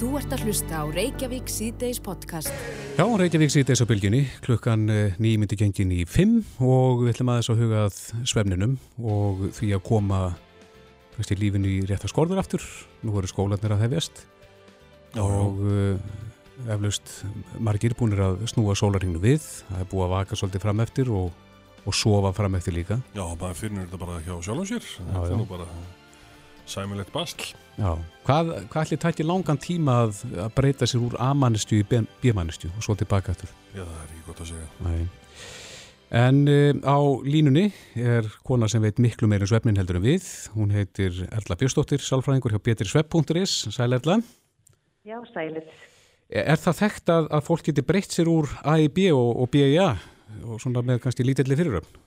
Þú ert að hlusta á Reykjavík C-Days podcast. Já, Reykjavík C-Days á bylginni, klukkan eh, nýmyndi gengin í fimm og við ætlum aðeins að hugað svefninum og því að koma veist, í lífinu í rétt að skorður aftur. Nú eru skólanir að hefjast Já, og uh, eflaust margir búinir að snúa sólaringnu við. Það er búið að vaka svolítið fram eftir og, og sofa fram eftir líka. Já, maður finnur þetta bara hjá sjálf og sér. Já. er nú bara sæmilegt basl. Já. Hvað, hvað ætli tætti langan tíma að, að breyta sér úr A-mannistju í B-mannistju og svo tilbaka eftir? Já, það er ekki gott að segja. Nei. En uh, á línunni er kona sem veit miklu meira um svefnin heldur en við. Hún heitir Erla Björstóttir, sálfræðingur hjá betrisvepp.is. Sæl Erla. Já, sælir. Er það þekkt að, að fólk geti breytt sér úr A í B og, og B í A og svona með kannski lítilli fyriröfn?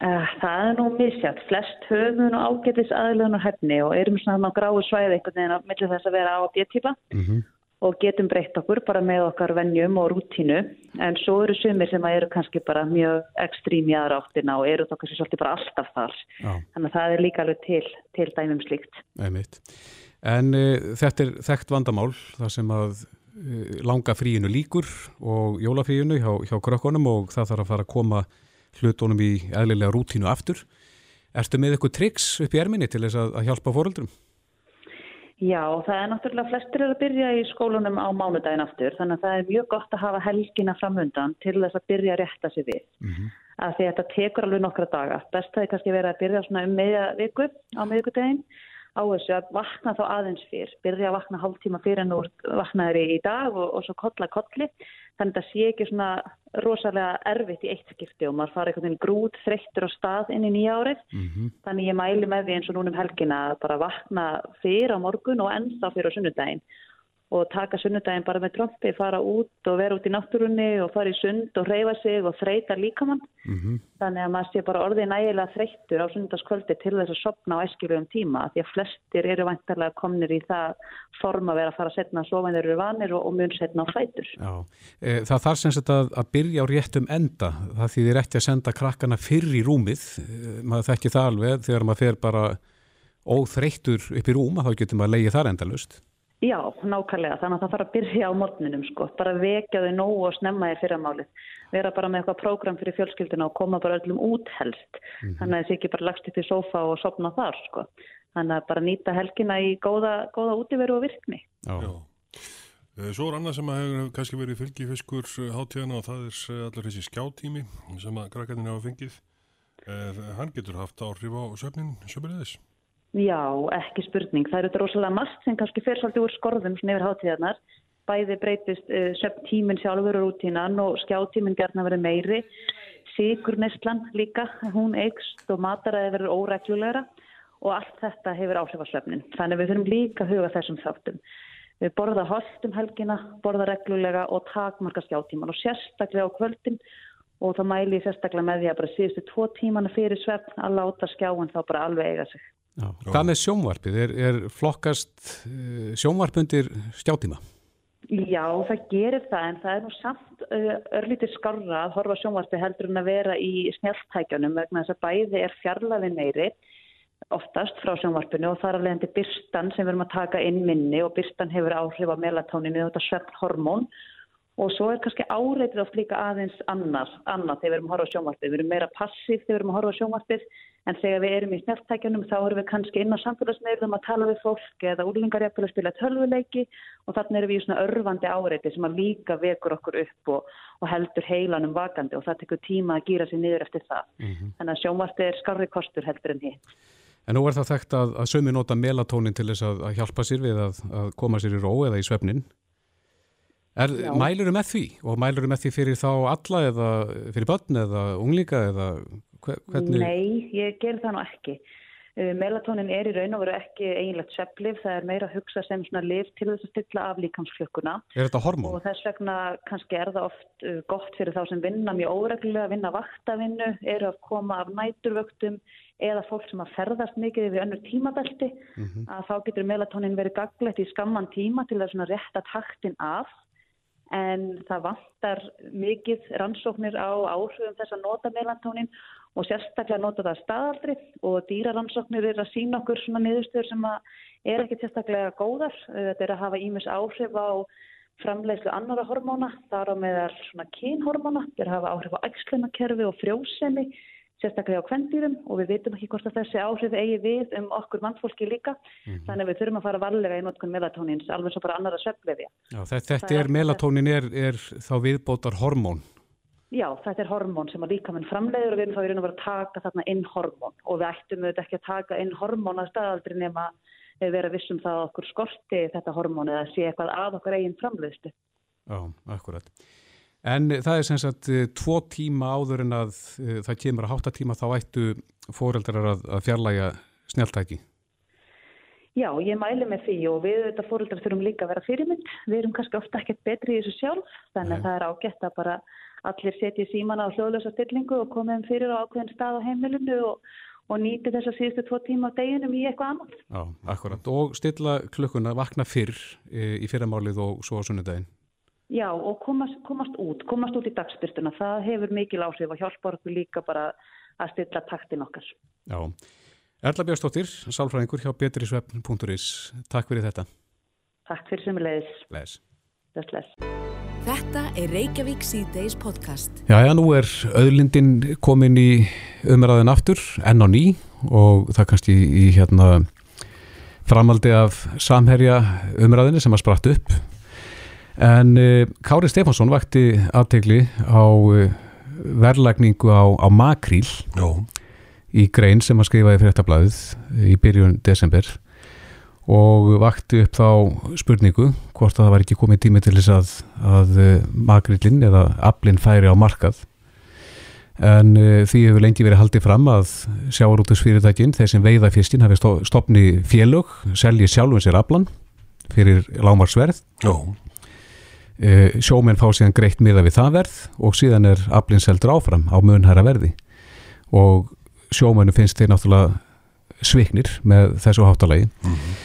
Uh, það er nú misjátt. Flest höfum og ágætis aðlunar hefni og erum svona á gráu svæði einhvern veginn á milli þess að vera og B-típa Mm -hmm. og getum breytt okkur bara með okkar vennjum og rútínu. En svo eru sumir sem eru kannski bara mjög ekstrím í aðra áttina og eru þá kannski svolítið bara alltaf þar. Já, Þannig að það er líka alveg til, til dæmum slíkt. einmitt. En uh, þetta er þekkt vandamál þar sem að uh, langa fríinu líkur og jólafríinu hjá, hjá krökkunum og það þarf að fara að koma hlutunum í eðlilega rútínu aftur. Ertu með eitthvað triks upp í erminni til þess að, að hjálpa fóreldrum? Já, það er náttúrulega flestir eru að byrja í skólunum á mánudaginn aftur þannig að það er mjög gott að hafa helgina framundan til þess að byrja að rétta sig við. Mm -hmm. að því að þetta tekur alveg nokkra daga. Best það er kannski verið að byrja svona um meðja viku á miðvikudaginn á þessu að vakna þá aðeins fyrr, byrja að vakna hálftíma fyrir en þú vaknaður í dag og, og svo kolla kolli. Þannig að það sé ekki svona rosalega erfitt í eitt skipti og maður fara einhvern veginn grút þreyttur á stað inn í nýja árið. Mm Þannig ég mæli með því eins og núna um helgina að bara vakna fyrir á morgun og ennþá fyrir á sunnudaginn og taka sunnudaginn bara með trompi, fara út og vera út í náttúrunni og fara í sund og reyfa sig og þreita líkamann. -hmm. Þannig að maður sé bara orðið nægilega þreyttur á sundarskvöldi til þess að sopna á eskilugum tíma því að flestir eru vantarlega komnir í það form að vera að fara að setna að sofa en þeir eru vanir og, og mun setna á fætur. Já, e, það þarf sem sagt að, að byrja á réttum enda, það þýðir ekki að senda krakkana fyrr í rúmið, e, maður þekki það alveg þegar maður fer bara óþreyttur upp í rúma, þá getur maður endalust. Já, nákvæmlega. Þannig að það fara að byrja á morgninum sko. Bara vekja þau nógu og snemma í fyrramálið. Vera bara með eitthvað prógram fyrir fjölskylduna og koma bara öllum út helst. Þannig að þessi ekki bara lagst upp í sófa og sopna þar sko. Þannig að bara nýta helgina í góða, góða útiveru og virkni. Já, Já. Eh, Svo er annað sem að hefur kannski verið fylgifiskur hátíðana og það er eh, allur þessi skjátími sem að krakkarnir hafa fengið. Eh, Hann getur haft áhrif á söfnin sömulegðis. Já, ekki spurning. Það eru þetta rosalega margt sem kannski fer svolítið úr skorðum svona yfir hátíðarnar. Bæði breytist uh, söfn tíminn sjálfur og rútínan og skjátíminn gerna verið meiri. Sigurneslan líka, hún eikst og mataræði verið óreglulegra og allt þetta hefur áhrif á söfnin. Þannig við þurfum líka að huga þessum þáttum. Við borða holt um helgina, borða reglulega og takmarka skjátíman og sérstaklega á kvöldin og þá mæli ég sérstaklega með því að bara síðustu tvo tímana fyrir svefn að láta skjáin þá bara alveg eiga sig. Já. Hvað með sjónvarpið? Er, er flokkast e, sjónvarpundir stjátíma? Já, það gerir það en það er nú samt uh, örlítið skarra að horfa á sjónvarpi heldur en að vera í snjáltækjunum vegna þess að bæði er fjarlæði meiri oftast frá sjónvarpinu og þar af leiðandi byrstan sem við erum að taka inn minni og byrstan hefur áhrif á melatóninu og þetta svefnhormón og svo er kannski áreitið oft líka aðeins annar, annað þegar við erum að horfa á sjónvarpið. Við erum meira passív þegar við erum að horfa á sjónvarpið en þegar við erum í snjáltækjunum þá erum við kannski inn á samfélagsmeirðum að tala við fólk eða úrlingar jafnvel að spila tölvuleiki og þannig erum við í svona örfandi áreiti sem að líka vekur okkur upp og, og heldur heilanum vakandi og það tekur tíma að gýra sér niður eftir það. Mhm. Þannig að sjónvarpið er skarri kostur heldur en hitt. En nú er það þekkt að, að sömu nota melatónin til þess að, að hjálpa sér við að, að koma sér í ró eða í svefnin. Er, Já. mælurum með því og mælurum með því fyrir þá alla eða fyrir börn eða unglinga eða hve- hvernig? Nei, ég ger það nú ekki. Uh, Melatonin er í raun og veru ekki eiginlegt svepplif, það er meira að hugsa sem svona lif til þess að stilla af líkamsflukkuna Er þetta hormón? og þess vegna kannski er það oft uh, gott fyrir þá sem vinna mjög óreglulega, vinna vaktavinnu, eru að koma af næturvöktum eða fólk sem að ferðast mikið yfir önnur tímabelti, Mhm. að þá getur melatonin verið gaglegt í skamman tíma til að svona rétta taktin af en það vantar mikið rannsóknir á áhrifum þess að nota melatonin og sérstaklega nota það staðaldri. Og dýraransóknir er að sína okkur svona niðurstöður sem er ekki sérstaklega góðar. Þetta er að hafa ímis áhrif á framleiðslu annara hormóna, þar á meðal svona kynhormóna, þetta er að hafa áhrif á ægslunakerfi og frjósemi, sérstaklega á kvendýrum og við veitum ekki hvort að þessi áhrif eigi við um okkur mannfólki líka, mm -hmm. þannig að við þurfum að fara varlega í notkun melatónins, alveg svo bara annara söflefi. Þetta, þetta er, melatónin er, er þá viðbótar hormón? Já, þetta er hormón sem að líka minn framleiður og við erum þá í raun og verið að taka þarna inn hormón og við ættum auðvitað ekki að taka inn hormón að staðaldri nema vera vissum það að okkur skorti þetta hormón eða sé eitthvað að okkar eigin framleiðstu. Já, akkurat. En það er sem sagt eh, tvo tíma áður en að uh, það kemur að háttatíma þá ættu fóreldrar að, að fjarlæga snjáltæki. Já, ég mæli með því og við þetta fóreldrar þurfum líka að vera fyrirmynd. Við erum kannski ofta ekkert betri í þessu sjálf þannig að það er ágætt að bara allir setja síman á hljóðlösa stillingu og koma um fyrir á ákveðin stað á heimilinu og, og nýti þess að síðustu tvo tíma á deginum í eitthvað annað. Já, akkurat. Og stilla klukkuna, vakna fyrr e, í fyrramálið og svo á sunnudagin. Já, og komast, komast út, komast út í dagstyrtuna. Það hefur mikil áhrif og hjálpar okkur líka bara að stilla taktin okkar. Já. Erla Björnstóttir, sálfræðingur hjá betrisvefn.is. Takk fyrir þetta. Takk fyrir sem er leiðis. Leðis. Þess leiðis. Þetta er Reykjavík C-Days podcast. Já, já, nú er auðlindin komin í umræðin aftur, enn á ný og það kannski í, í hérna framaldi af samherja umræðinni sem að spratt upp. En uh, Kári Stefánsson vakti aftegli á uh, verðlækningu á, á makríl Já. í grein sem að skrifa í fréttablaðið í byrjun desember og vakti upp þá spurningu hvort að það var ekki komið tími til þess að, að eh, makrillin eða aflinn færi á markað. En uh, því hefur lengi verið haldið fram að sjáarútusfyrirtækin, þeir sem veiða fiskin hafi stopni félög, selji sjálfum sér aflan fyrir lámarsverð uh, sjómenn fá síðan greitt miða við það verð og síðan er aflinn seldur áfram á munhæra verði og sjómennu finnst þeir náttúrulega sviknir með þessu háttalagi mm -hmm.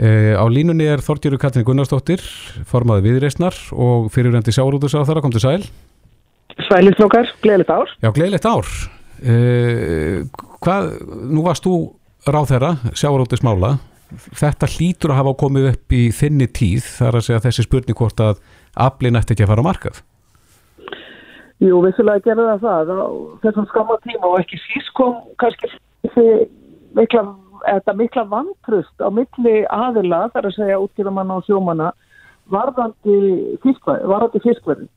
Uh, á línunni er Þorgjörgur Katrin Gunnarsdóttir, formaði viðreysnar og á þar, kom til sæl. Sælistrókar, gleðilegt ár. Já, gleðilegt ár. Uh, hvað, nú varst þú ráð þeirra, sjáurútus mála, þetta hlýtur að hafa komið upp í þinni tíð, þar að segja þessi spurning hvort að aflinn ætti ekki að fara á markað. Jú, vissulega gerði það það, þessum skamma tíma og ekki sísk kom kannski mikla þetta mikla vantrust á milli aðila þar að segja útgjörðamanna og sjómanna varðandi fiskverði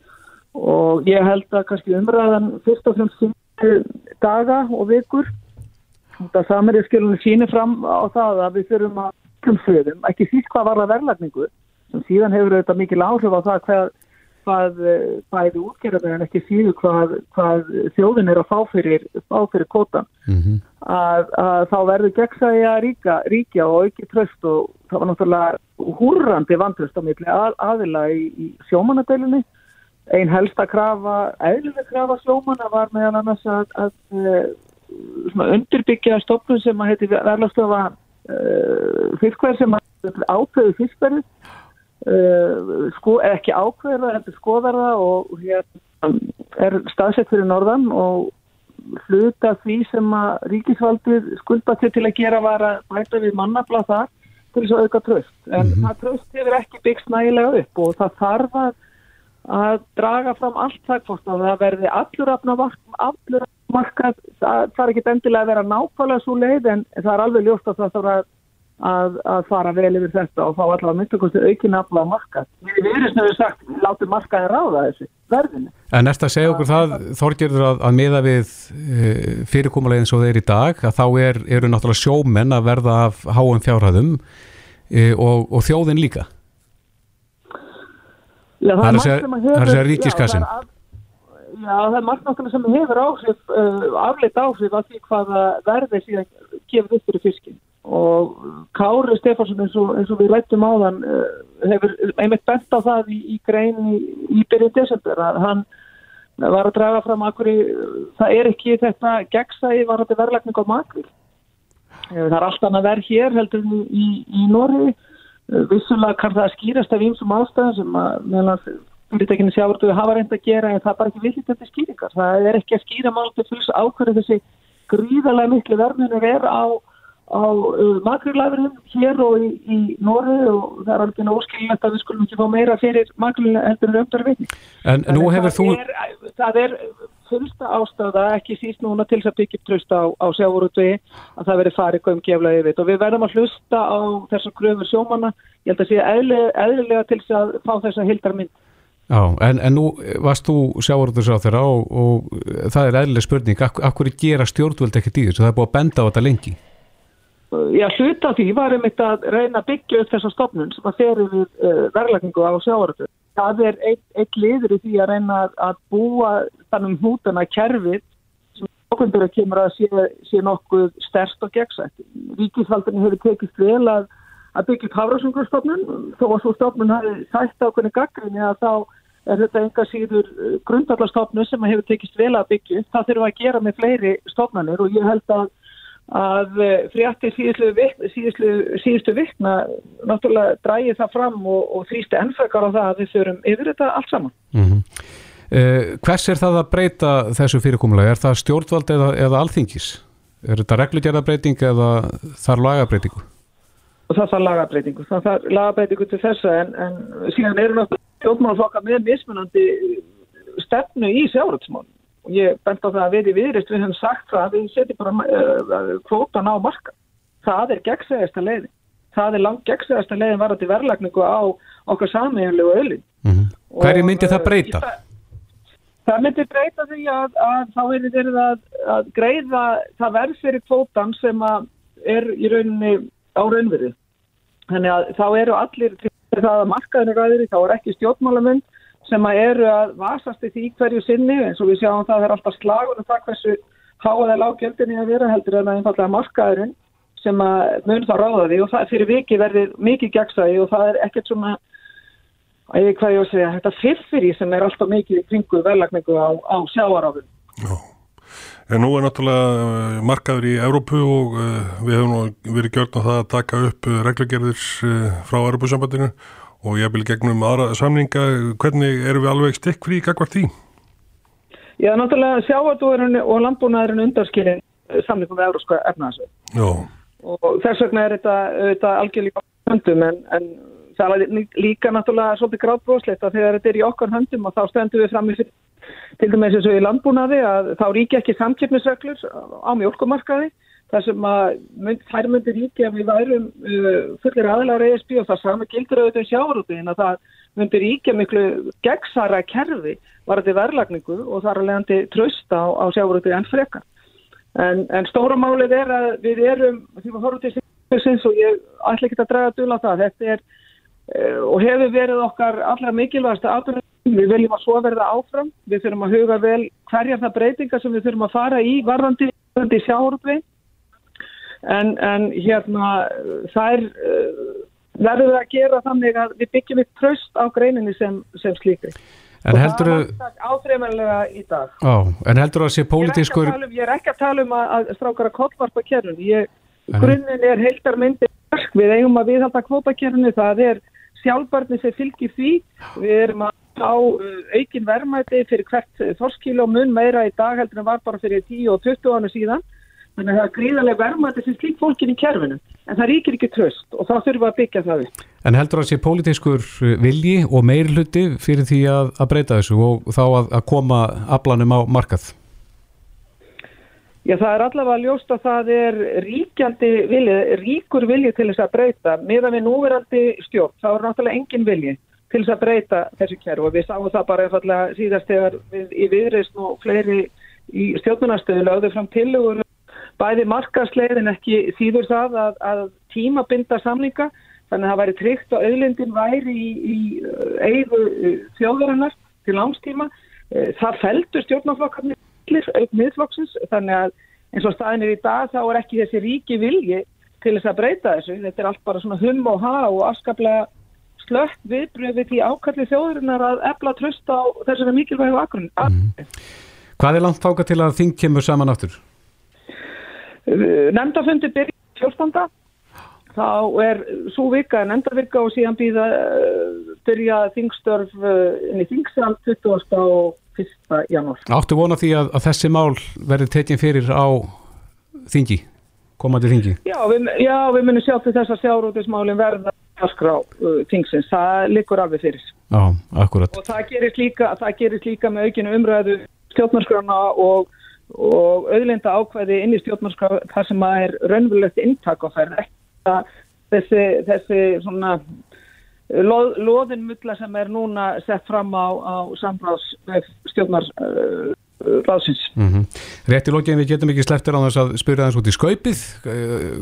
og ég held að kannski umræðan fyrst og fremst daga og vikur. Þetta samerið skilunni sínir fram á það að við þurfum að ekki síst hvað var að verðlagningu sem síðan hefur þetta mikil áhrif á það hvað hvað eh, bæði útgerðar en ekki síðu hvað, hvað þjóðin er að fá fyrir, fá fyrir kótan mm -hmm. að, að þá verður gegnsæja ríka, ríkja og ekki tröst og það var náttúrulega húrrandi vantröst á milli að, aðila í, í sjómanadeilinni einn helsta krafa, eðlileg krafa sjómana var meðan annars að, að eh, undirbyggja stofnum sem að heiti verðlagstöfa uh, eh, fiskverð sem að átöðu fiskverði Uh, sko, ekki ákveða heldur skoðar það og hérna er staðsett fyrir norðan og hluta því sem að ríkisvaldið skulda til til að gera var að bæta við mannafla þar til þess að auka tröst en mm -hmm. það tröst hefur ekki byggst nægilega upp og það þarf að, að draga fram allt það hvort að það verði allur afna allur markað, það þarf ekki endilega að vera nákvæmlega svo leið en það er alveg ljóst að það þarf að að, að fara vel yfir þetta og fá allavega myndakosti aukin afla á markað. Við erum snuðið sagt, látum markaði ráða þessi verðinu. En eftir að segja okkur það, Þorgjörður, að, að miða við e, fyrirkomulegin svo þeir í dag, að þá er, eru náttúrulega sjómenn að verða af háum fjárhæðum e, og, og þjóðin líka. Já, það, það er að segja ríkiskassin. Já, það er margt náttúrulega sem hefur áhrif, uh, afleitt áhrif að því hvaða verði síðan gefur upp fyrir fiskinn og Kári Stefánsson eins og, eins og við rættum á þann uh, hefur einmitt bent á það í, í grein í, byrjun desember að hann var að draga fram akkur í, það er ekki þetta gegnsæði var þetta verðlækning á makri það er allt annað verð hér heldur í, í Nóri vissulega kann það skýrast af einsum ástæðum sem að meðan fyrirtekinu sjáurðu við hafa reynd að gera en það er bara ekki villit þetta skýringar. Það er ekki að skýra mál til fulls ákveðu þessi gríðarlega miklu verðmunir er á á uh, makrilæðurinn hér og í, í Nóri og það er alveg óskiljast að við skulum ekki fá meira fyrir makrilæðurinn heldur en öfndar vitni. En nú hefur þú... Er, það er fullsta ástæða, ekki síst núna til þess að byggja trösta á, á sjávorutvi að það veri farið um geflaði við og við verðum að hlusta á þessar gröfur sjómanna. Ég held að sé eðlilega til þess að fá þessa hildarmynd. Já, en, en nú varst þú á þeirra og, og það er eðlilega spurning, ak akkur gera stjórnvöld ekkert í þessu, það er búið að benda á þetta lengi? Já, hluta því var einmitt að reyna að byggja upp þessa stofnun sem að ferir við uh, verðlækningu á sjáarötu. Það er eitt, liður í því að reyna að búa þannig hútana kerfið sem okkundur að kemur að sé, sé nokkuð stærst og gegnsætt. Ríkisvaldinu hefur tekist vel að, að byggja upp hafrásungurstofnun þó að svo stofnun hafi sætt á hvernig gaggrinni að þá er þetta enga síður grundallarstofnun sem hefur tekist vel að byggja. Það þurfa að gera með fleiri stofnanir og ég held að að eh, frétti síðustu vikna náttúrulega drægi það fram og, og þrýsti ennfækar á það að við þurfum yfir þetta allt saman. Mm -hmm. eh, hvers er það að breyta þessu fyrirkomulega? Er það stjórnvald eða, eða alþingis? Er þetta reglugjörðabreiting eða þar lagabreitingu? Og það þarf lagabreitingu. Það þarf lagabreitingu til þessa en, en síðan eru náttúrulega stjórnmálflokkar með mismunandi stefnu í sjálfrætsmálum og ég bent á það að við í viðrist við höfum sagt það að við setjum bara uh, kvótan á marka. Það er gegnsæðasta leiðin. Það er langt gegnsæðasta leiðin varandi verðlagningu á okkar samíðanlegu öllin. Mm -hmm. Hverju myndi það breyta? Það, það myndi breyta því að, að þá er þetta að, að greiða það verð fyrir kvótan sem er í rauninni á raunverði. Þannig að þá eru allir það að markaðinu ræðir, þá er ekki stjórnmálamönd sem að eru að vasast í því hverju sinni. Eins og við sjáum það er alltaf slagur og um það hversu háaða lágjöldinni að vera heldur en að einfallega markaðurinn sem að mun þá ráða því. Og það fyrir viki verður mikið gegnsæði og það er ekkert svona að ég hvað ég að segja þetta fyrfyrir í sem er alltaf mikið kringu velagningu á, á sjáarafun Já, en nú er náttúrulega eh, markaður í Európu og uh, við hefum verið gjörn á það að taka upp uh, reglugerðir uh, frá Európusambandinu og ég vil gegnum aðra samninga, hvernig eru við alveg stikkfrí í gagvart því? Já, náttúrulega sjáardúðurinn og landbúnaðurinn undarskilin samningum með európska efnaðarsveit. Já. Og þess vegna er þetta, þetta algjörlega höndum en, en það er líka náttúrulega svolítið gráðbróslegt að þegar þetta er í okkar höndum og þá stendum við fram í fyrir, til dæmis eins og í landbúnaði að þá ríkja ekki samkjöfnisreglur á mjölkumarkaði þar sem að mynd, þær myndir ríkja við værum uh, fullir aðlar ESB og það sama gildur auðvitað sjáurútiðin að það myndir ríkja miklu gegnsara kerfi varði verðlagningu og þar að leiðandi trösta á, á sjáurútiðin enn freka. En, en stóra málið er að við erum, því að horfum til sinns og ég ætla ekki að draga dula það, þetta er uh, og hefur verið okkar allra mikilvægast að við viljum að svo verða áfram, við þurfum að huga vel hverjar það breytinga sem við þurfum að fara í varðandi, varðandi sjáurútiðin en, en hérna það er uh, verður við að gera þannig að við byggjum upp tröst á greininni sem, sem slíkri. En heldur og það er áþreifanlega í dag. Á, en heldur að sé pólitískur ég, um, ég er ekki að tala um að, að strákara kottvarpa kjörnum grunninn er heildar myndi við eigum að viðhalda kvótakjörnum það er sjálfbarni sem fylgir því. Við erum að á uh, aukin vermaði fyrir hvert þorskíla og mun meira í dag heldur en var bara fyrir 10 og 20 ára síðan Þannig að það er gríðarlega vermaði sem slík fólkin í kerfinu en það ríkir ekki tröst og þá þurfum við að byggja það upp. En heldur það að sé pólitískur uh, vilji og meirluti fyrir því að, að breyta þessu og þá að, að koma aflanum á markað? Já það er allavega ljóst að það er ríkjandi vilji, ríkur vilji til þess að breyta. Meðan við núverandi stjórn þá er náttúrulega engin vilji til þess að breyta þessu kerfu og við sáum það bara einfallega síðast þegar við í viðreysn og fleiri í stjórnunastöðu lögðu fram tilugur bæði markaslegin ekki þýður það að, að tímabinda samlinga þannig að það væri tryggt og auðlindin væri í, í uh, eigu uh, þjóðarinnar til langstíma. Uh, það feldur stjórnáflokkarnir auk miðflokksins þannig að eins og staðin er í dag þá er ekki þessi ríki vilji til þess að breyta þessu. Þetta er allt bara svona hum og ha og afskaplega slött viðbröfið í ákalli þjóðurinnar að efla tröst á þessari mikilvægu akkurinn. Mm. Hvað er langt áka til að þing kemur saman áttur? Nemndafundi byrja 14. Þá er svo vika nefndavika og síðan býða byrja þingstörf uh, inn í þingsal 20. og 1. janúar. Áttu vona því að, að þessi mál verði tekinn fyrir á þingi, komandi þingi? Já, við, já, við munum sjá til þess að sjárútismálinn verða skrá uh, þingsins, það likur alveg fyrir. Já, akkurat. Og það gerist líka, það gerist líka með aukinu umræðu stjórnarskrána og, og auðlinda ákvæði inn í stjórnarskrána þar sem að er raunverulegt inntak á þær, þessi, þessi svona loð, loðinmulla sem er núna sett fram á, á samráðs stjórnar uh, ráðsins. Mm -hmm. Rétt í lókinn við getum ekki slepptir á þess að spyrja þess út í skaupið.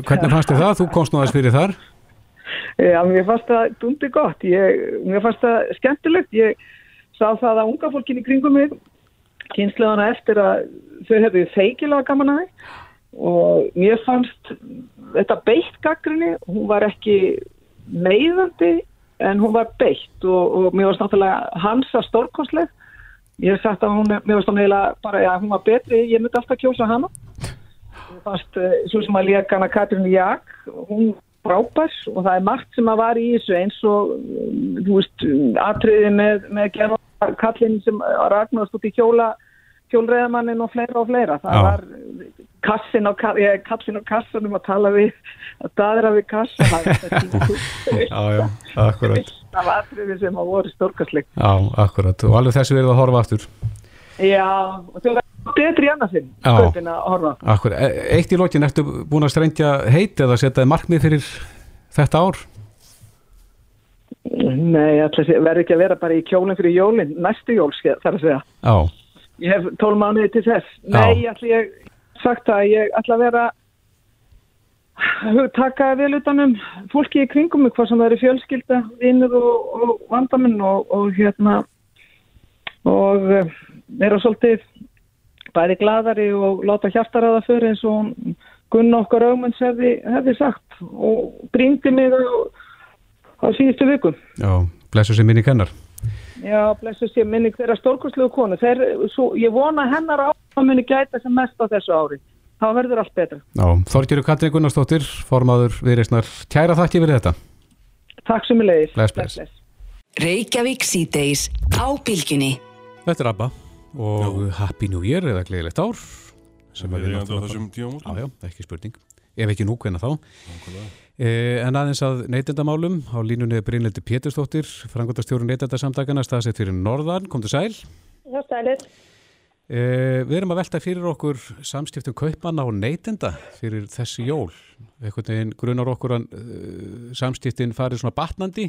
Hvernig fannst þið það? Þú komst nú að spyrja þar. Já, mér fannst það dundi gott. Ég, mér fannst það skemmtilegt. Ég sá það að unga fólkin í kringum mig kynsleðana eftir að þau hefðu feikilega gaman að það og mér fannst þetta beitt gaggrinni, hún var ekki meiðandi en hún var beitt. Og, og mér varst náttúrulega hansa stórkonsleg ég hef sagt að hún, mér varst náttúrulega bara að hún var betri, ég myndi alltaf kjósa hana. Mér fannst uh, svo sem að líka hana Katrin Jak hún frábærs og það er margt sem að var í þessu eins og þú veist, atriði með, með gerða kallin sem ragnast út í kjóla hjólreðamannin og fleira og fleira. Það Já. var kassin á, ég, kallin á kassanum að tala við, að daðra við kassan. já, já, akkurat. Það var aðriði sem að voru stórkastleik. Já, akkurat. Og alveg þessu verið að horfa aftur. Já, og það var betri í annarsinn, sköpin að horfa. Akkurat. E, eitt í lokin, ertu búin að strengja heit eða setjaði markmið fyrir þetta ár? Nei, verður ekki að vera bara í kjólinn fyrir jólinn, næstu jólskið, þar að segja. Já. Ég hef tól mánuði til þess. Nei, ég ætla ég sagt það, ég ætla að vera taka vel utanum fólki í kringum mig, hvað sem eru fjölskylda, vinnur og, og vandamenn og, og hérna og uh, vera svolítið bæri gladari og láta hjartaræða fyrir eins og Gunn okkar augmunds hefði, hefði sagt og bringdi mig á, á síðustu vikum. Já, blessu sem minni kennar. Já, blessu sér minni þeirra stórkurslegu konu. Þeir, svo, ég vona hennar á að muni gæta sem mest á þessu ári. Þá verður allt betra. Já, Þorgiru Katrin Gunnarsdóttir, formadur viðreysnar. Kæra þakki fyrir þetta. Takk sem ég leiðis. Bless, bless. bless. Reykjavík síðdeis á bylginni. Þetta er Abba og já. Happy New Year eða gleðilegt ár. Sem við á þessum tíum út. Já, já, ekki spurning. Ef ekki nú, hvenna þá. Nákvæmlega. Eh, en aðeins að neytendamálum á línunni Brynleiti Péturstóttir, frangotastjórun neytendasamtakana, staðsett fyrir Norðan, kom til sæl. Já, sælir. Eh, við erum að velta fyrir okkur samstiftum kaupmanna og neytenda fyrir þessi jól. Eitthvað neginn grunar okkur að uh, samstiftin farið svona batnandi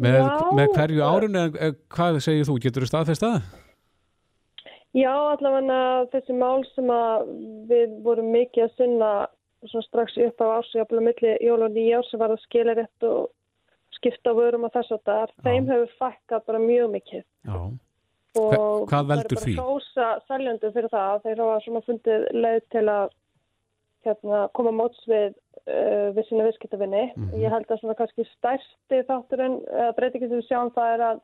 með, með hverju árun, eða hvað segir þú? Getur þú staðfest það? Já, allavega þessi mál sem við vorum mikið að sunna svo strax upp á ásíðabla milli jól og nýjár sem var að skilja rétt og skipta vörum og þess að það þeim hefur fækkað bara mjög mikið. Já. Og Hvað veldur því? Það er bara hrósa sæljöndu fyrir það. Þeir hafa svona fundið leið til að hérna, koma móts við, uh, við sína viðskiptavinni. Mm -hmm. Ég held að svona kannski stærsti þátturinn, eða breytingið sem við sjáum það er að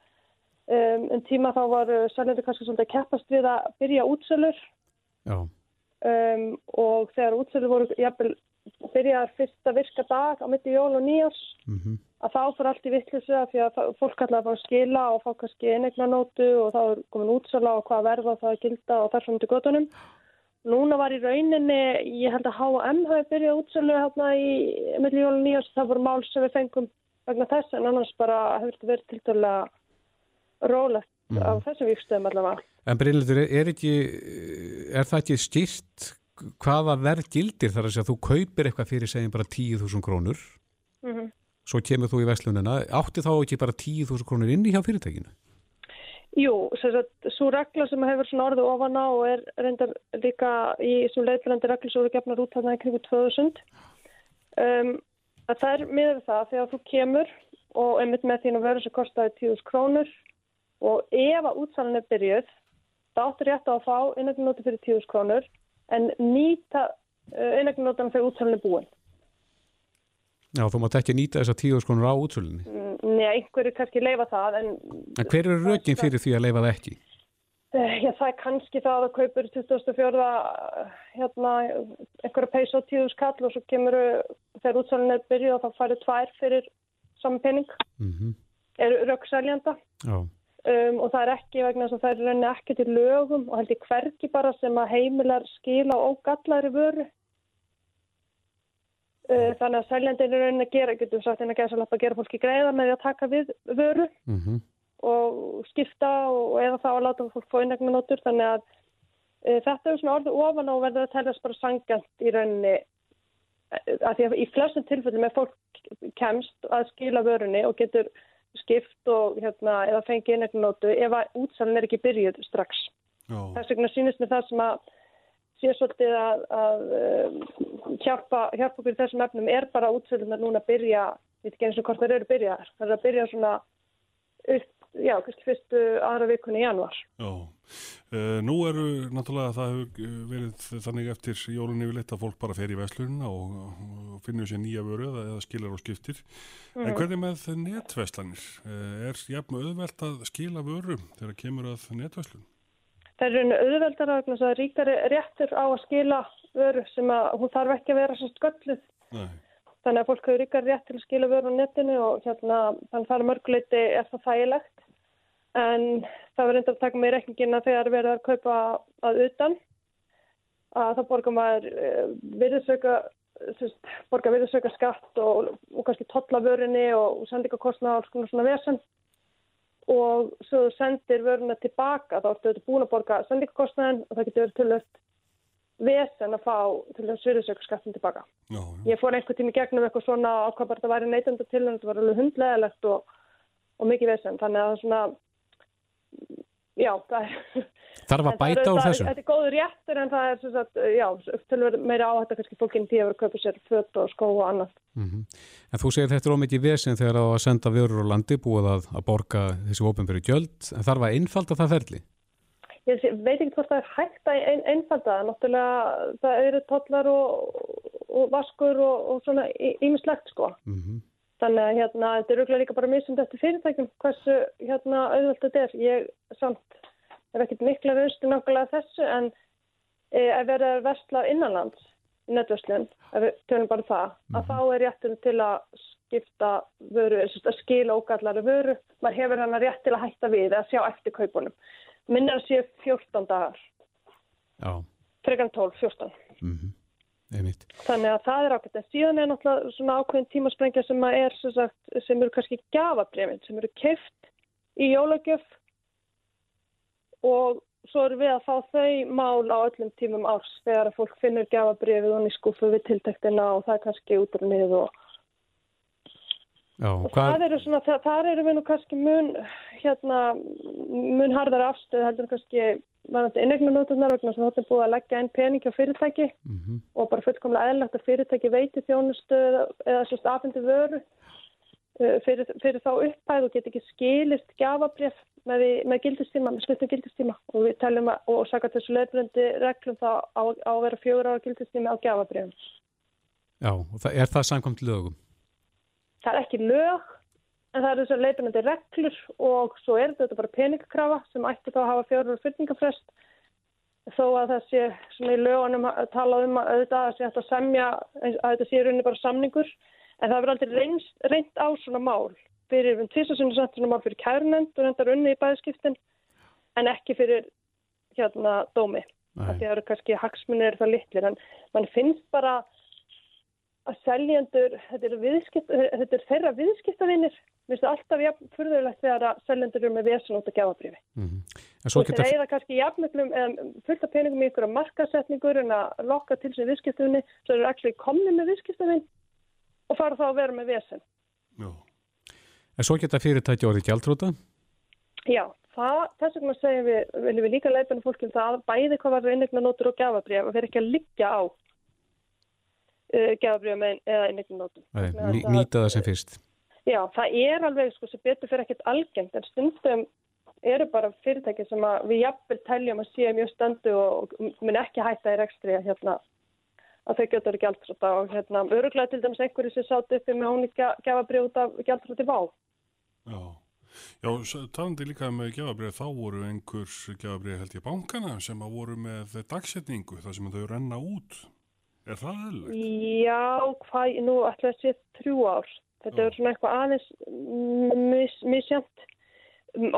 um, en tíma þá var sæljöndu kannski svolítið keppast við að byrja útsölur. Já. Um, og þegar útsölu voru jafnvel byrjaðar fyrsta virka dag á mitti jól og nýjars mm -hmm. að þá fyrir allt í vittlusu að því að fólk fara að skila og fá kannski einegnanótu og þá er komin útsöla og hvað verða það að gilda og þar fram til gotunum. Núna var í rauninni, ég held að H&M hafi byrjað útsölu hérna í mitti jól og nýjars, það voru mál sem við fengum vegna þess en annars bara hefur þetta verið tilturlega rólegt mm. af þessum vikstöðum allavega. En Brynlundur, er, er það ekki stýrt hvaða verð gildir þar að segja að þú kaupir eitthvað fyrir segjum bara 10.000 krónur mm -hmm. svo kemur þú í veslunina átti þá ekki bara 10.000 krónur inn í hjá fyrirtækinu? Jú, svo regla sem hefur svona orðið ofan á og er reyndar líka í svo leiðfélandi reglu sem eru gefnar út þarna í kringu 2000 um, að það er miður það þegar þú kemur og einmitt með þín að vera sem kostaði 10.000 krónur og ef að útsalun er byrjuð þá áttur rétt á að fá einhvern fyrir 10.000 krónur en nýta einhvern notan fyrir útsalunni búin. Já, þú mátt ekki nýta þessa 10.000 krónur á útsalunni. Mm, nei, einhverju kannski leifa það. En, en hver eru rögin fyrir því að leifa það ekki? Uh, já, það er kannski það að kaupur 2004 hérna, einhverju peis á 10.000 kall og svo kemur þegar útsalunni er byrjuð og þá færið tvær fyrir saman pening. Mm er rökksæljanda Já. Um, og það er ekki vegna þess að það er rauninni ekki til lögum og held ég hvergi bara sem að heimilar skila og gallari vöru. Uh, þannig að sæljandi er rauninni að gera, getum sagt en að að gera fólki greiða með því að taka við vöru Mm og skipta og eða þá að láta fólk fá innegna notur þannig að e, þetta er svona orðið ofan og verður að teljast bara sangjant í rauninni e, að því að í flestum tilfellum er fólk kemst að skila vörunni og getur skipt og hérna eða fengi innegna notu ef að útsalinn er ekki byrjuð strax. Já, Þess vegna sýnist mér það sem að sé svolítið að, að um, hjálpa, hjálpa okkur þessum efnum er bara útsalinn að núna byrja, ég veit ekki eins og hvort það eru byrjaðar, það er að byrja svona upp já, kannski fyrstu aðra vikunni í januar. já. Uh, nú eru náttúrulega það hefur eh, verið þannig eftir jólunni yfirleitt að fólk bara fer í veslunina og, finnur sér nýja vöru eða, skilar og skiptir. En hvernig með netverslanir? Uh, er jafn auðvelt að skila vöru þegar kemur að netverslun? Það er rauninu auðveldar að það ríkari réttur á að skila vöru sem að hún þarf ekki að vera svo skölluð. Nei. Þannig að fólk hefur ríkari rétt til að skila vöru á netinu og hérna þannig það er mörguleiti það þægilegt. En það verður enda að taka með reikningina þegar verður að kaupa að utan. Að það borgar maður uh, virðisauka borgar virðisauka skatt og, og kannski tolla vörunni og sendingakostna og alls konar svona vesen og svo þú sendir vöruna tilbaka þá ertu búin að borga sendingakostnaðin og það getur verið tölvöld vesen að fá til þess virðisaukarskattin tilbaka. Já, já. Ég fór einhvern tími gegnum eitthvað svona á hvað bara þetta væri neytanda til en þetta var alveg hundleðilegt og, og mikið vesen þannig að það svona já, það er Þarf að bæta úr þessu? Þetta er góður réttur en það er sem sagt, já, tölvöld meira áhætta kannski fólkinn tí að vera að kaupa sér föt og skó og annað. Mm En þú segir þetta er ómikið vesen þegar það á að senda vörur á landi búið að, að borga þessi ópenbyrju gjöld en þarf að einfalda það ferli? Ég veit ekki hvort það er hægt að ein, einfalda. Náttúrulega það eru tollar og, og vaskur og, og svona ímislegt sko. Mm Þannig að hérna, þetta er auðvitað líka bara misund eftir fyrirtækjum hversu hérna auðvöld þetta er. Ég samt hef ekkert mikla raustu nákvæmlega þessu en e, ef verið að versla innanlands í netverslun, ef við tölum bara það, að þá er réttur til að skipta vöru, að skila ógallari vöru. Maður hefur hann rétt til að hætta við eða sjá eftir kaupunum. Minna að séu 14 dagar, Já, frekar en 12, 14. mm einmitt. Þannig að það er ákveðt en síðan er náttúrulega svona ákveðin tímasprengja sem er sem, sagt, sem eru kannski gafabrefin sem eru keift í jólagjöf og svo eru við að fá þau mál á öllum tímum árs þegar að fólk finnur gafabrefið og í skúfu við tiltektina og það er kannski útrunið og, Já, og hvað, það eru svona, það, þar eru við nú kannski mun hérna, mun harðar afstöð heldur kannski varandi inneignanótunar vegna sem er búið að leggja einn pening á fyrirtæki mm og bara fullkomlega eðlagt að fyrirtæki veiti þjónustu eða sérst afhengi vöru uh, fyrir, fyrir þá upphæð og get ekki skilist gafabref með, með gildistíma, með sluttum gildistíma og við teljum að, og saka þessu leifbröndi reglum þá á, á að vera fjögur ára gildistíma á gafabrefum. já, og það, er það samkvæmt lögum? Það er ekki lög en það eru þessu leifbröndi reglur og svo er þetta bara peningakrafa sem ætti þá að hafa fjögur ára fyrningafrest þó að það sé svona í lögunum að tala um að auðvitað að að semja að þetta sé rauninni bara samningur. En það verður aldrei reynd, á svona mál. Fyrir um tvisasunni sent svona mál fyrir kærunend og reyndar unni í bæðskiptin en ekki fyrir hérna dómi. Það eru kannski hagsmunir það litlir. En mann finnst bara að seljendur þetta viðskipt, þetta eru þeirra viðskiptavinir Mér finnst það alltaf jafn furðulegt þegar að seljendur eru með vesen út að gefabrifi. Mm En svo Þú geta, reyða kannski jafnmiklum fullt af peningum í ykkur markasetningur en að lokka til sig viðskiptunni svo eru allir komni með viðskiptunni og fara þá að vera með vesen. Já. en svo geta fyrirtæki orðið gjaldróta? Já, það, þess vegna segjum við, viljum við líka leipinu fólki um það að bæði hvað var innegna nótur og gafabrif að vera ekki að liggja á uh, gafabrifum eða innegna það- nýta það sem fyrst. Já, það er alveg sko sem betur fyrir ekkert algengt en stundum eru bara fyrirtæki sem að við jafnvel teljum að séu mjög stöndu og mun ekki hætta í rekstri að hérna að þau getur gjaldrota og hérna öruglega til dæmis einhverju sem sátt uppi með hún gefa brjóð af gjaldroti vá. Já. Já, talandi líka með gefabrið, þá voru einhvers gefabrið held ég bankana sem að voru með dagsetningu þar sem þau renna út. Er það eðlilegt? Já, hvað, nú ætla að sé þrjú ár. Þetta Já. er svona eitthvað aðeins mis, misjönd.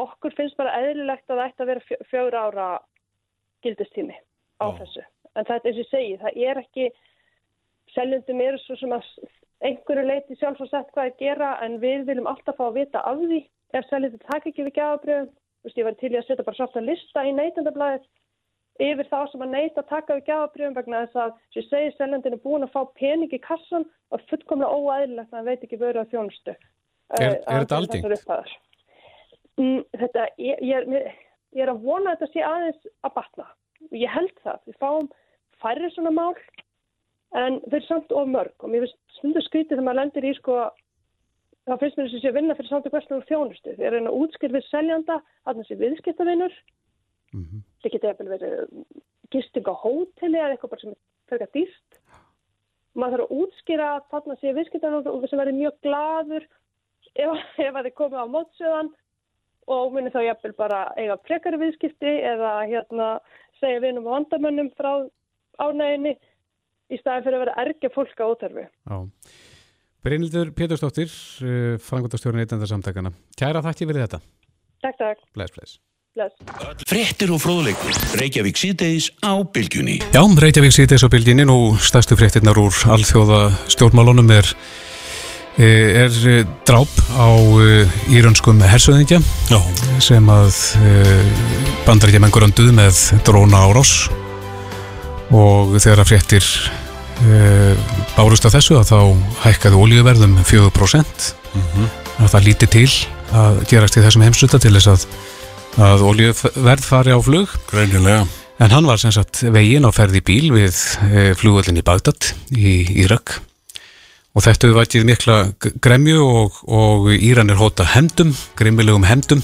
Okkur finnst bara eðlilegt að að vera fjögur ára gildistími á Já. þessu. En það er eins og ég segi, það er ekki, seljundum eru svo sem að einhverju leiti sjálf og sett hvað að gera en við viljum alltaf fá að vita af því ef seljundum takk ekki við veist, ég var til í að setja bara svarta lista í neytendablaðið yfir þá sem að neyta að taka við gafabrjöfum vegna þess að sem ég segi seljandin er búin að fá pening í kassan og fullkomlega óæðilegt að hann veit ekki verið á þjónustu. Er, er uh, þetta aldingt? Mm, þetta, ég, ég, er, ég er að vona að þetta sé aðeins að batna. Ég held það. Við fáum færri svona mál en þeir er samt of mörg og mér finnst stundu skritið þegar maður lendir í sko þá finnst mér þess að að vinna fyrir samt og hverslega þjónustu. Þeir er að útskýr við seljanda að þessi viðskiptavinnur Mm -hmm. Það getur eftir verið gisting á hóteli eða eitthvað sem er fyrir dýrt. Maður þarf að útskýra þarna sé viðskiptarinn sem verður mjög gladur ef, ef það er komið á mótsöðan og munir þá jafnvel bara eiga frekari viðskipti eða hérna segja vinum og vandamönnum frá ánæginni í staðin fyrir að vera ergja fólk á óterfi. Brynildur Péturstóttir, eh, frangotastjórn eitandarsamtakana. Kæra þakki fyrir þetta. Takk, takk. Bless, bless. Frettir og fróðleikur, Reykjavík síðdeis á bylgjunni. Já, Reykjavík síðdeis á bylgjunni, nú stærstu frettirnar úr alþjóða stjórnmálunum er, eh, er eh, dráp á írönskum eh, hersöðingja sem að bandar ekki mengur önduð með dróna árás og þegar að frettir bárust á þessu að þá hækkaði olíuverðum 4% mm -hmm. að það líti til að gerast í þessum heimsuta til þess að að oljuverð fari á flug Greinilega. en hann var sem sagt vegin á ferði bíl við e, flugvöldin í Bagdad í Írak og þetta hefur vætið mikla gremju og, og Íran er hóta hendum, grimmilegum hendum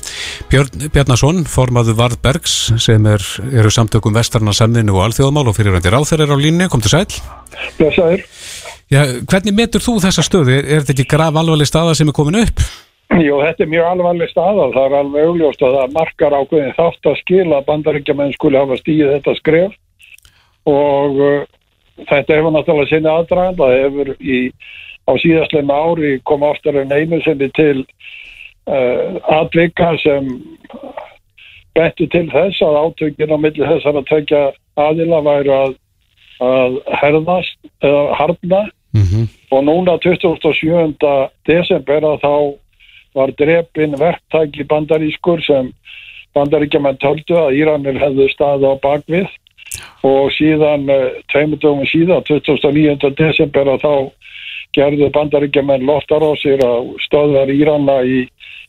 Björn Bjarnason, formaðu Varð Bergs sem er, eru samtökum vestarna samðinu og alþjóðmál og fyrirvændi ráþur er á línu, kom til sæl Blessaður Já, hvernig metur þú þessa stöðu? Er, er þetta ekki grav alvarleg staða sem er komin upp? Jú, þetta er mjög alvarleg staða. Það er alveg augljóst að það markar ákveðin þátt að skila að bandaríkjaman skuli hafa stíð þetta skref og uh, þetta hefur náttúrulega sinni aðdragand. Það hefur í, á síðastleima ári koma oftar en einu sinni til uh, atvika sem betur til þess að átökinn á milli þessar að tökja aðila væru að, að herðast eða harna mm -hmm. og núna 27. desember að þá var drefin verktæki bandarískur sem bandaríkjaman töldu að Íranir hefðu staði á bakvið og síðan tveimur dögum síðan 29. desember að þá gerðu bandaríkjaman loftarósir að stöðvar Írana í,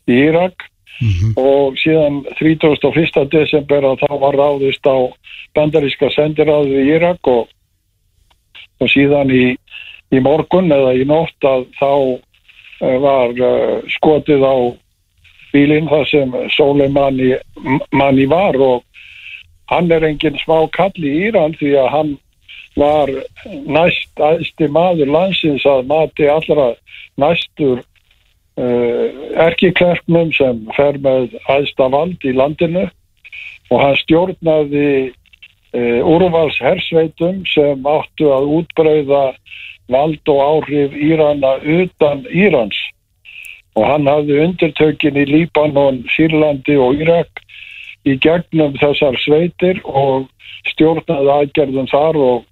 í Írak mm -hmm. og síðan 31. desember að þá var ráðist á bandaríska sendiráðu í Írak og, og síðan í, í morgun eða í nótt að þá var eh, skotið á bílinn þar sem Soleimani var og hann er enginn smá kall í Íran því að hann var næst aðsti maður landsins að mati allra næstur uh, erkiklerknum sem fer með aðsta vald í landinu. Og hann stjórnaði uh, úrvalshersveitum sem áttu að útbreyða vald og áhrif Írana utan Írans. Og hann hafði undirtökin í Líbanon, Sýrlandi og Írak í gegnum þessar sveitir og stjórnaði aðgerðum þar og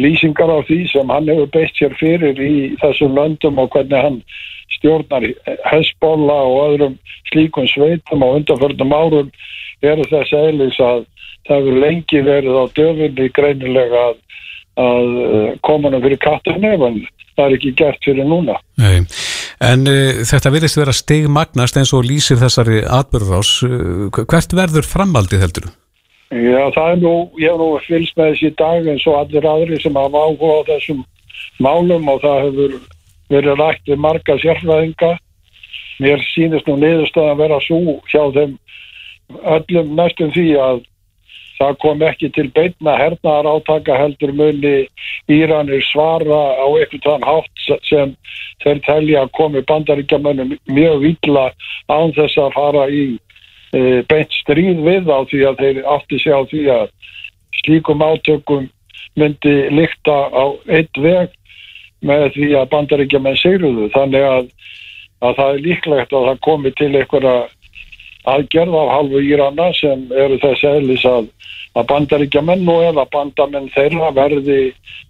lýsingar á því sem hann hefur beitt sér fyrir í þessum löndum og hvernig hann stjórnar Hezbollah og öðrum slíkun sveitum á undanförnum árum eru þess aðeins að það hefur lengi verið á döfunni greinilega að að eh, koma hann fyrir kattunni en það er ekki gert fyrir núna Nei. En uh, þetta vilist vera stegmagnast eins og lýsir þessari atbyrðás uh, hvert verður framaldið heldur? Já það er nú, ég hef nú fylgst með þessi dag eins og allir aðri sem hafa áhuga á þessum málum og það hefur verið rætt við marga sérfræðinga mér sínist nú niðurstöðan að vera svo hjá þeim öllum næstum því að það kom ekki til beitna hernaðar átaka heldur muni Íranir svara á eitthvað þann hátt sem þeir telja að komi bandaríkjamönnum mjög vila án þess að fara í e, beint stríð við á því að þeir átti sig á því að slíkum átökum myndi líkta á eitt veg með því að bandaríkjaman sigruðu. Þannig að að það er líklegt að það komi til einhverja aðgerð af halvu Írana sem eru þess eðlis að, að bandaríkjamenn og eða bandamenn þeirra verði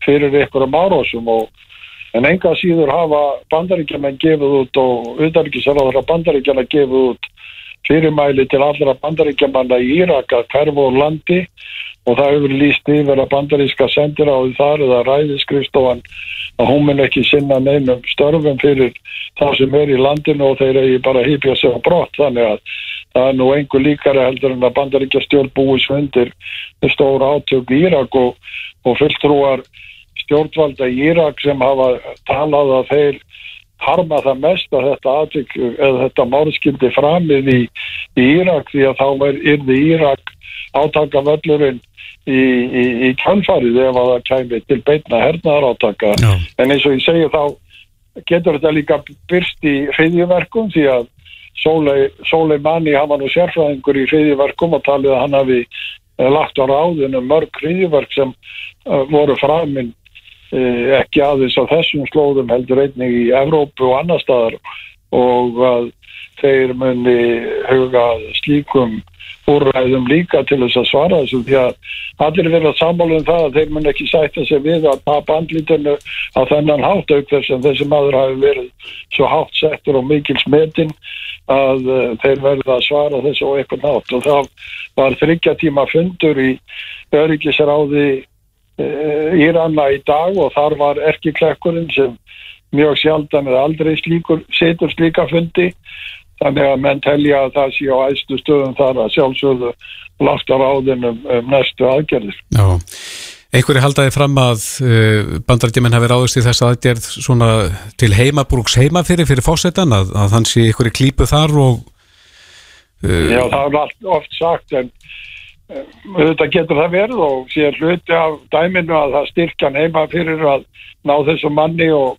fyrir einhverjum árásum og en enga síður hafa bandaríkjamenn gefið út og utanríkisraðara bandaríkjana gefið út fyrirmæli til allra bandaríkjamanna í Írak að hverfu úr landi og það hefur líst yfir að bandaríska sendir á þar eða ræðiskrifstofan að hún mun ekki sinna neinum störfum fyrir það sem er í landinu og þeir eigi bara hýpja sig á brott þannig að það er nú einhver líkara heldur en að bandaríkja stjórn búi svöndir stóra átök í Írak og, og fulltrúar stjórnvalda í Írak sem hafa talað að þeir harma það mest að þetta atvik eða þetta mórskildi framið í, í Írak því að þá er yrði Írak átaka völlurinn í, í, í kjálfarið ef að það kæmi til beitna hernaðar átaka Já. en eins og ég segi þá getur þetta líka byrst í hriðjuverkum því að Sólei, Manni var nú sérfræðingur í hriðjuverkum og talið að hann hafi eh, lagt á ráðinu mörg hriðjuverk sem uh, voru framinn eh, ekki aðeins á þessum slóðum heldur einnig í Evrópu og annar staðar og að þeir muni huga slíkum úrræðum líka til þess að svara þessu því að allir verða sammála um það að þeir mun ekki sætta sig við að tapa andlítinu á þennan hátt auk þess að þessi maður hafi verið svo hátt settur og mikil smetin að uh, þeir verða að svara þessu og eitthvað nátt og það var þryggja tíma fundur í öryggisráði uh, Íranna í dag og þar var erkiklekkurinn sem mjög sjaldan eða aldrei slíkur, setur slíka fundi. Þannig að menn telja að það sé á æstu stöðum þar að sjálfsögðu lafta ráðin um, um næstu aðgerðir. Já, einhverju haldaði fram að uh, bandarætjumenn hafi ráðist í þess aðgerð svona til heimabrúks heima fyrir fósettan að, að þann sé einhverju klípu þar og uh, Já, það er oft sagt en þetta getur það verið og sé hluti af dæminu að það styrkjan heima fyrir að ná þessu manni og,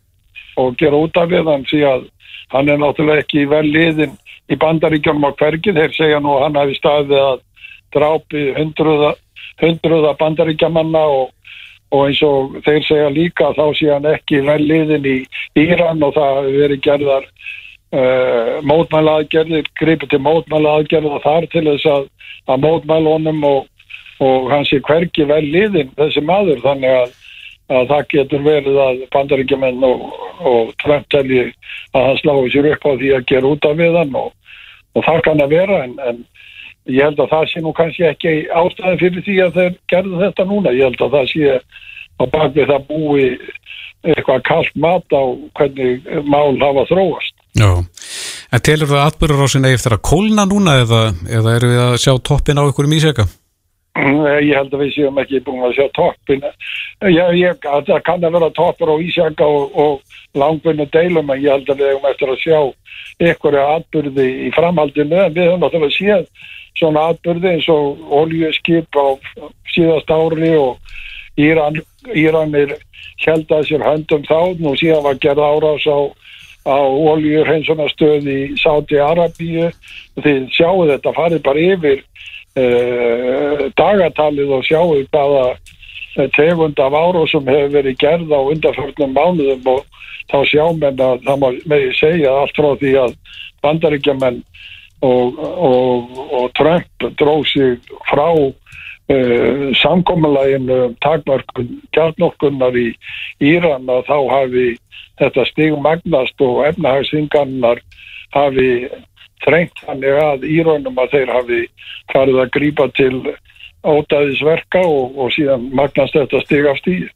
og gera út af við hann að hann er náttúrulega ekki vel liðin í bandaríkjónum á hvergi. Þeir segja nú hann hafi staðið að drápi hundruða, hundruða bandaríkjamanna og, og eins og þeir segja líka þá sé hann ekki vel liðin í Íran og það hafi verið gerðar uh, mótmæla aðgerðir gripið til mótmæla aðgerðir þar til þess að, að mótmæla honum og, og hann sé hvergi vel liðin þessi maður þannig að að það getur verið að bandaríkjumenn og, og Trump telji að hann slái sér upp á því að gera út af við hann og, og það kann að vera en, en ég held að það sé nú kannski ekki ástæðin fyrir því að þeir gerðu þetta núna. Ég held að það sé á bakvið það búi eitthvað kallt mat á hvernig mál hafa þróast. Já, en telur það atbyrður á eftir að kólna núna eða, eða eru við að sjá toppin á einhverjum íseka? Ég held að við séum ekki búin að sjá toppin. Ég, það kann að vera toppur á Ísjaka og, og langvinnu deilum en ég held að við hefum eftir að sjá einhverja atbyrði í framhaldinu en við höfum náttúrulega séð svona atbyrði eins og oljuskip á síðast ári og Íran, Íranir held að sér höndum þá og síðan var gerð árás á, á oljuhreinsunastöð í Sáti Arabíu þið sjáu þetta farið bara yfir uh, dagatalið og sjáu hvaða eh, tegund af árásum hefur verið gerð á undarförnum mánuðum og þá sjá menn að það má með ég segja allt frá því að bandaríkjaman og, og, og Trump dróð sig frá uh, samkominlæginu um takmarkun kjarnorkunnar í Íran að þá hafi þetta stigmagnast og efnahagsþingarnar hafi þrengt þannig að Írönum að þeir hafi farið að grípa til ótaðisverka og, og síðan magnast þetta stig af stíði.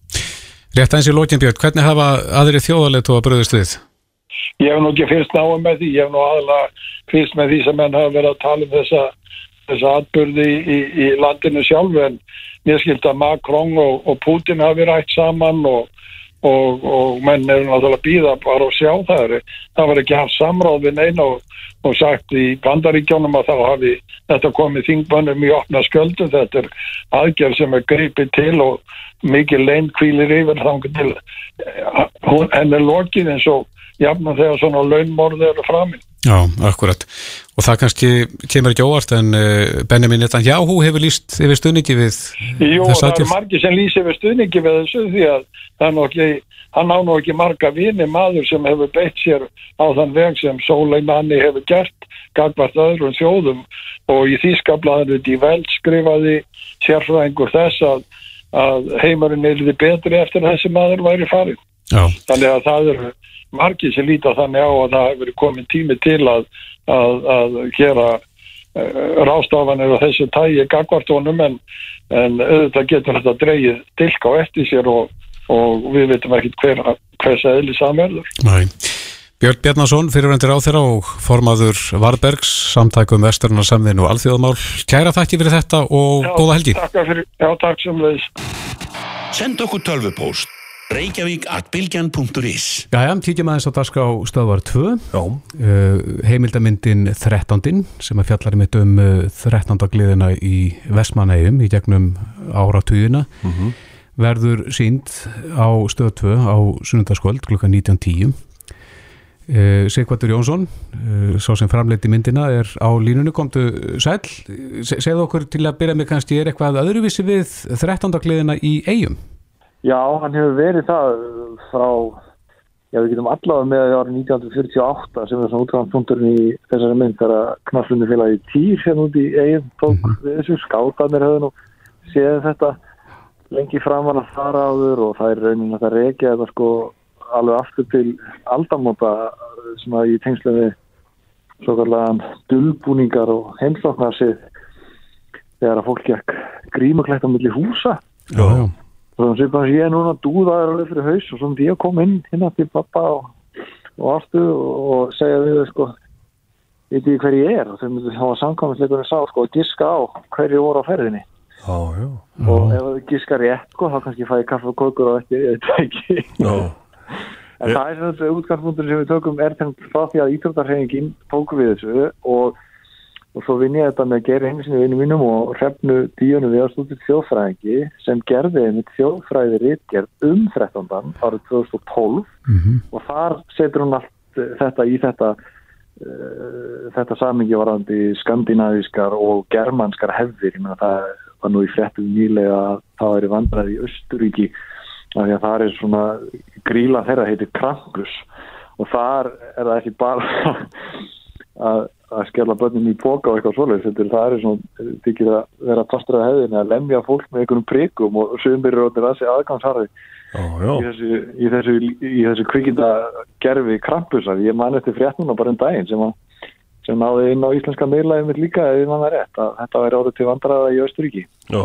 Rétt eins í lókinbjörn, hvernig hafa aðri þjóðalegt og að bröðast við? Ég hef nú ekki fyrst náum með því, ég hef nú aðalega fyrst með því sem henn hafa verið að tala um þessa, þessa atbyrði í, í, í landinu sjálfu en mér skilt að Macron og, og Putin hafi rætt saman og, og, og menn er náttúrulega býða bara að sjá það. Það var ekki haft samráð við neina og og sagt í bandaríkjónum að þá hafi þetta komið þingbönnum í opna sköldu þetta er aðgerð sem er greipið til og mikið lein kvílir yfir þannig til hún henn er lokið eins og jafnum þegar svona launmorði eru framinn. Já, akkurat. Og það kannski kemur ekki óvart en uh, Benjamin Netanyahu hefur líst yfir stuðningi við Jú, þess það eru aðgerð. margir sem lýsi við stuðningi við þessu því að það er ekki, hann á nú ekki marga vini maður sem hefur beitt sér á þann veg sem Soleimani hefur gert gagvart öðrum þjóðum og í þýskablaðinu Die Welt skrifaði sérfræðingur þess að, að heimurinn er betri eftir þessi maður væri farin. Já, Þannig að það eru margir sem líta þannig á að það hefur komin tími til að, að, að gera uh, rástafanir og þessu tægi gagvart honum en, en auðvitað getur þetta dreigið dilk á eftir sér og, og við veitum ekkit hver, hvers eðli samverður. næ. Björn Bjarnason, fyrirvendir á þeirra og formaður Varbergs, samtækum vesturna samðin og alþjóðamál. Kæra þakki fyrir þetta og góða helgi. Takk fyrir, já, takk sem leiðis. Send okkur tölvupóst reykjavík at bylgjan.is Jæja, tíkjum aðeins á dagskrá stöðvar 2. Já, uh, heimildamyndin 13. sem að fjallar mitt um uh, 13. gliðina í Vestmanægum í gegnum áratugina verður sínd á stöð 2 á sunnundaskvöld klukkan 19.10 uh, Sigvartur Jónsson uh, sá sem framleiti myndina er á línunni komdu sæl Se segðu okkur til að byrja með kannski er eitthvað öðruvísi við 13. gliðina í eigum Já, hann hefur verið það frá, já við getum allavega með árið 1948 sem er svona útgangspunkturinn í þessari mynd þegar knallunni félagi Týr hérna út í eigin tók við þessu skátanir höfðu nú séð þetta lengi framan að fara áður og það er raunin að það reykja þetta sko alveg aftur til aldamóta sem að í tengslu við svo kallan dulbúningar og heimsóknar sig þegar að fólk gekk grímuklætt á milli húsa. Já, já þannig að ég er núna dúðaður alveg fyrir haus og svona ég kom inn hérna til pappa og, og aftur og segja við sko veit ég hver ég er og þau myndu þá að samkvæmsleikunni sá sko að giska á hverju voru á ferðinni já, já. og ef þau giska rétt sko þá kannski fæði kaffe og kókur og ekki, ég veit ekki já. en það er svona útgangspunktur sem við tökum er þeim frá því að íþróttarhefingin tóku við þessu og og svo vinn ég þetta með Geir Henningsinu vinnu mínum og hrefnu díunum við að stúdið þjóðfræðingi sem gerði einmitt þjóðfræði rítgerð um 13. árið 2012 og þar setur hún allt eh, þetta í þetta uh, þetta samingi varandi skandinavískar og germanskar hefðir, ég meina það var nú í fréttum nýlega að það væri vandraði í Östuríki af því að það er svona gríla þeirra heitir Krampus og þar er það ekki bara að, að skella börnum í póka og eitthvað svoleiðis, þetta er það svona þykir að vera pastur að hefðin að lemja fólk með einhvernum prikum og sömur er óttir að segja aðgangsharði í þessu, í þessu, í þessu kvikinda gerfi Krampus að ég man eftir fréttnuna bara um daginn sem að sem náði inn á íslenska mitt líka ef mann er rétt að þetta væri orðið til vandræða í Östuríki. Já,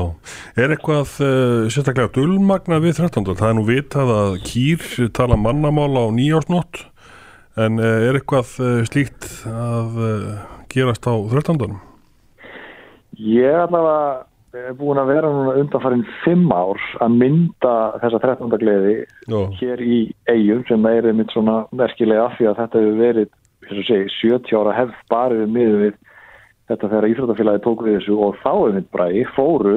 er eitthvað uh, sérstaklega dulmagna við 13. Það er nú vitað að kýr tala mannamál á nýjársnótt en uh, er eitthvað uh, slíkt að uh, gerast á 13. Ég allavega er búin að vera núna undanfarinn fimm ár að mynda þessa 13. gleði Já, hér í eigum sem er einmitt svona merkilega af því að þetta hefur verið þess að segja, 70 ára hefð bara við miður við þetta þegar Íþróttafélagi tók við þessu og þá einmitt bræði fóru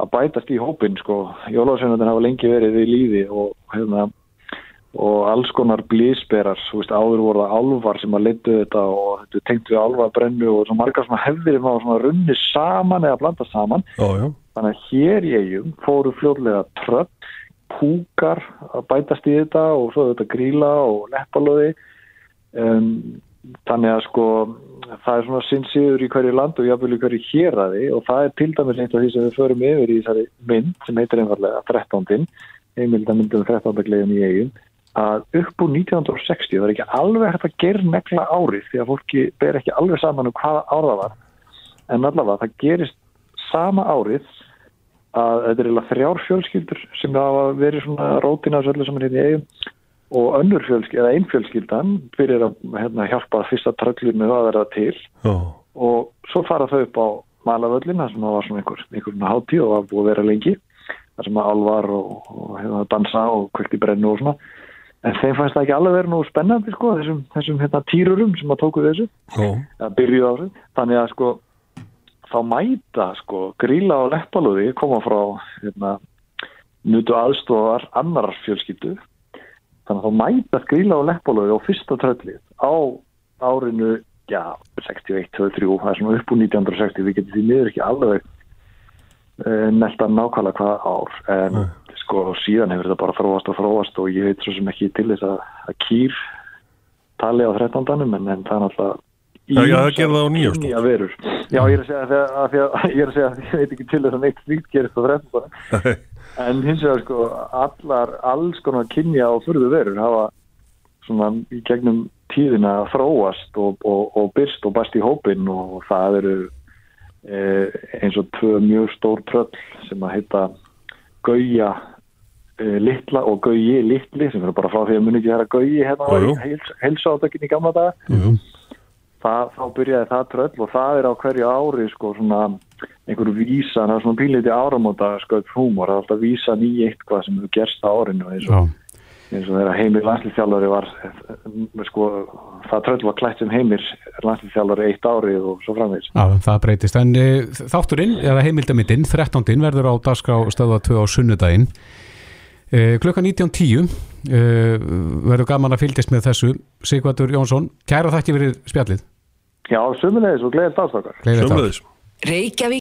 að bætast í hópin sko, Jólasveinarnir hafa lengi verið við lífi og hérna og alls konar veist, áður voru það álvar sem að leittu þetta og þetta tengt við álvabrennu og svo margar svona hefðir sem hafa svona runni saman eða blanda saman já, þannig að hér í eigum fóru fljóðlega tröll, púkar að bætast í þetta og svo þetta gríla og leppalöði um, þannig að sko það er svona sinnsýður í hverju land og jáfnvel í hverju héraði og það er til dæmis eitt af því sem við förum yfir í þessari mynd sem heitir einfallega 13. heimildamyndum 13. gleðin í eigum að upp úr 1960 það er ekki alveg hægt að gera nekla árið því að fólki ber ekki alveg saman um hvaða ára var. En allavega það gerist sama árið að þetta er þrjár fjölskyldur sem hafa verið svona rótina öllu saman hérna í eigum og önnur fjölskylda, eða einn fjölskyldan fyrir að hérna, hjálpa fyrsta tröllinu að vera til. Já, og svo fara þau upp á malavöllin þar sem það var svona einhver, einhver hátíð og var búið að vera lengi þar sem að alvar og, og hérna, dansa og kvökti brennu og svona en þeim fannst það ekki alveg verið nú spennandi sko, þessum, þessum hérna, týrurum sem að tóku þessu. Að byrjuð á þessu. Þannig að sko þá mæta sko gríla og leppalúði koma frá hérna, nutu aðstofar annar fjölskyldu. Þannig að þá mæta gríla og leppalúði á fyrsta tröllið á árinu já, 61, 23, það er svona upp úr 1960, við getum því miður ekki alveg uh, nelta nákvæmlega hvað ár, en sko síðan hefur þetta bara þróast og þróast og ég veit svo sem ekki til þess að, að kýr tali á 13. en, en það er náttúrulega Já, já, það gerði það á nýjást. Nýja verur. Já, ég er að segja að, ég er að segja að ég veit ekki til þess að neitt slíkt gerist á 13. en hins vegar sko allar, alls konar kynja og fyrðu verur hafa svona í gegnum tíðina þróast og, og, og byrst og bæst í hópin og það eru eh, eins og tvö mjög stór tröll sem að heita Gauja eh, litla og Gauji litli sem eru bara frá því að muni ekki þeirra Gauji hérna Jú, jú. heils, heilsátökin í gamla daga Jú. það, þá byrjaði það tröll og það er á hverju ári sko svona einhverju vísa, það er svona pínleiti áramóta sko húmor, það er alltaf vísan í eitthvað sem hefur gerst á eins og, eins og þeirra heimir landslýþjálfari var eh, sko, það tröll var klætt sem heimir landslýþjálfari eitt árið og svo framvegis Já, það breytist. En e, þátturinn, eða heimildamindin, 13. verður á dagskrá stöða 2 á sunnudaginn. E, klukkan 19.10 e, verður gaman að fylgjast með þessu. Sigvardur Jónsson, kæra þætti verið spjallið. Já, sömulegis og gleðið dagstakar. Sömuleiðis. Reykjavík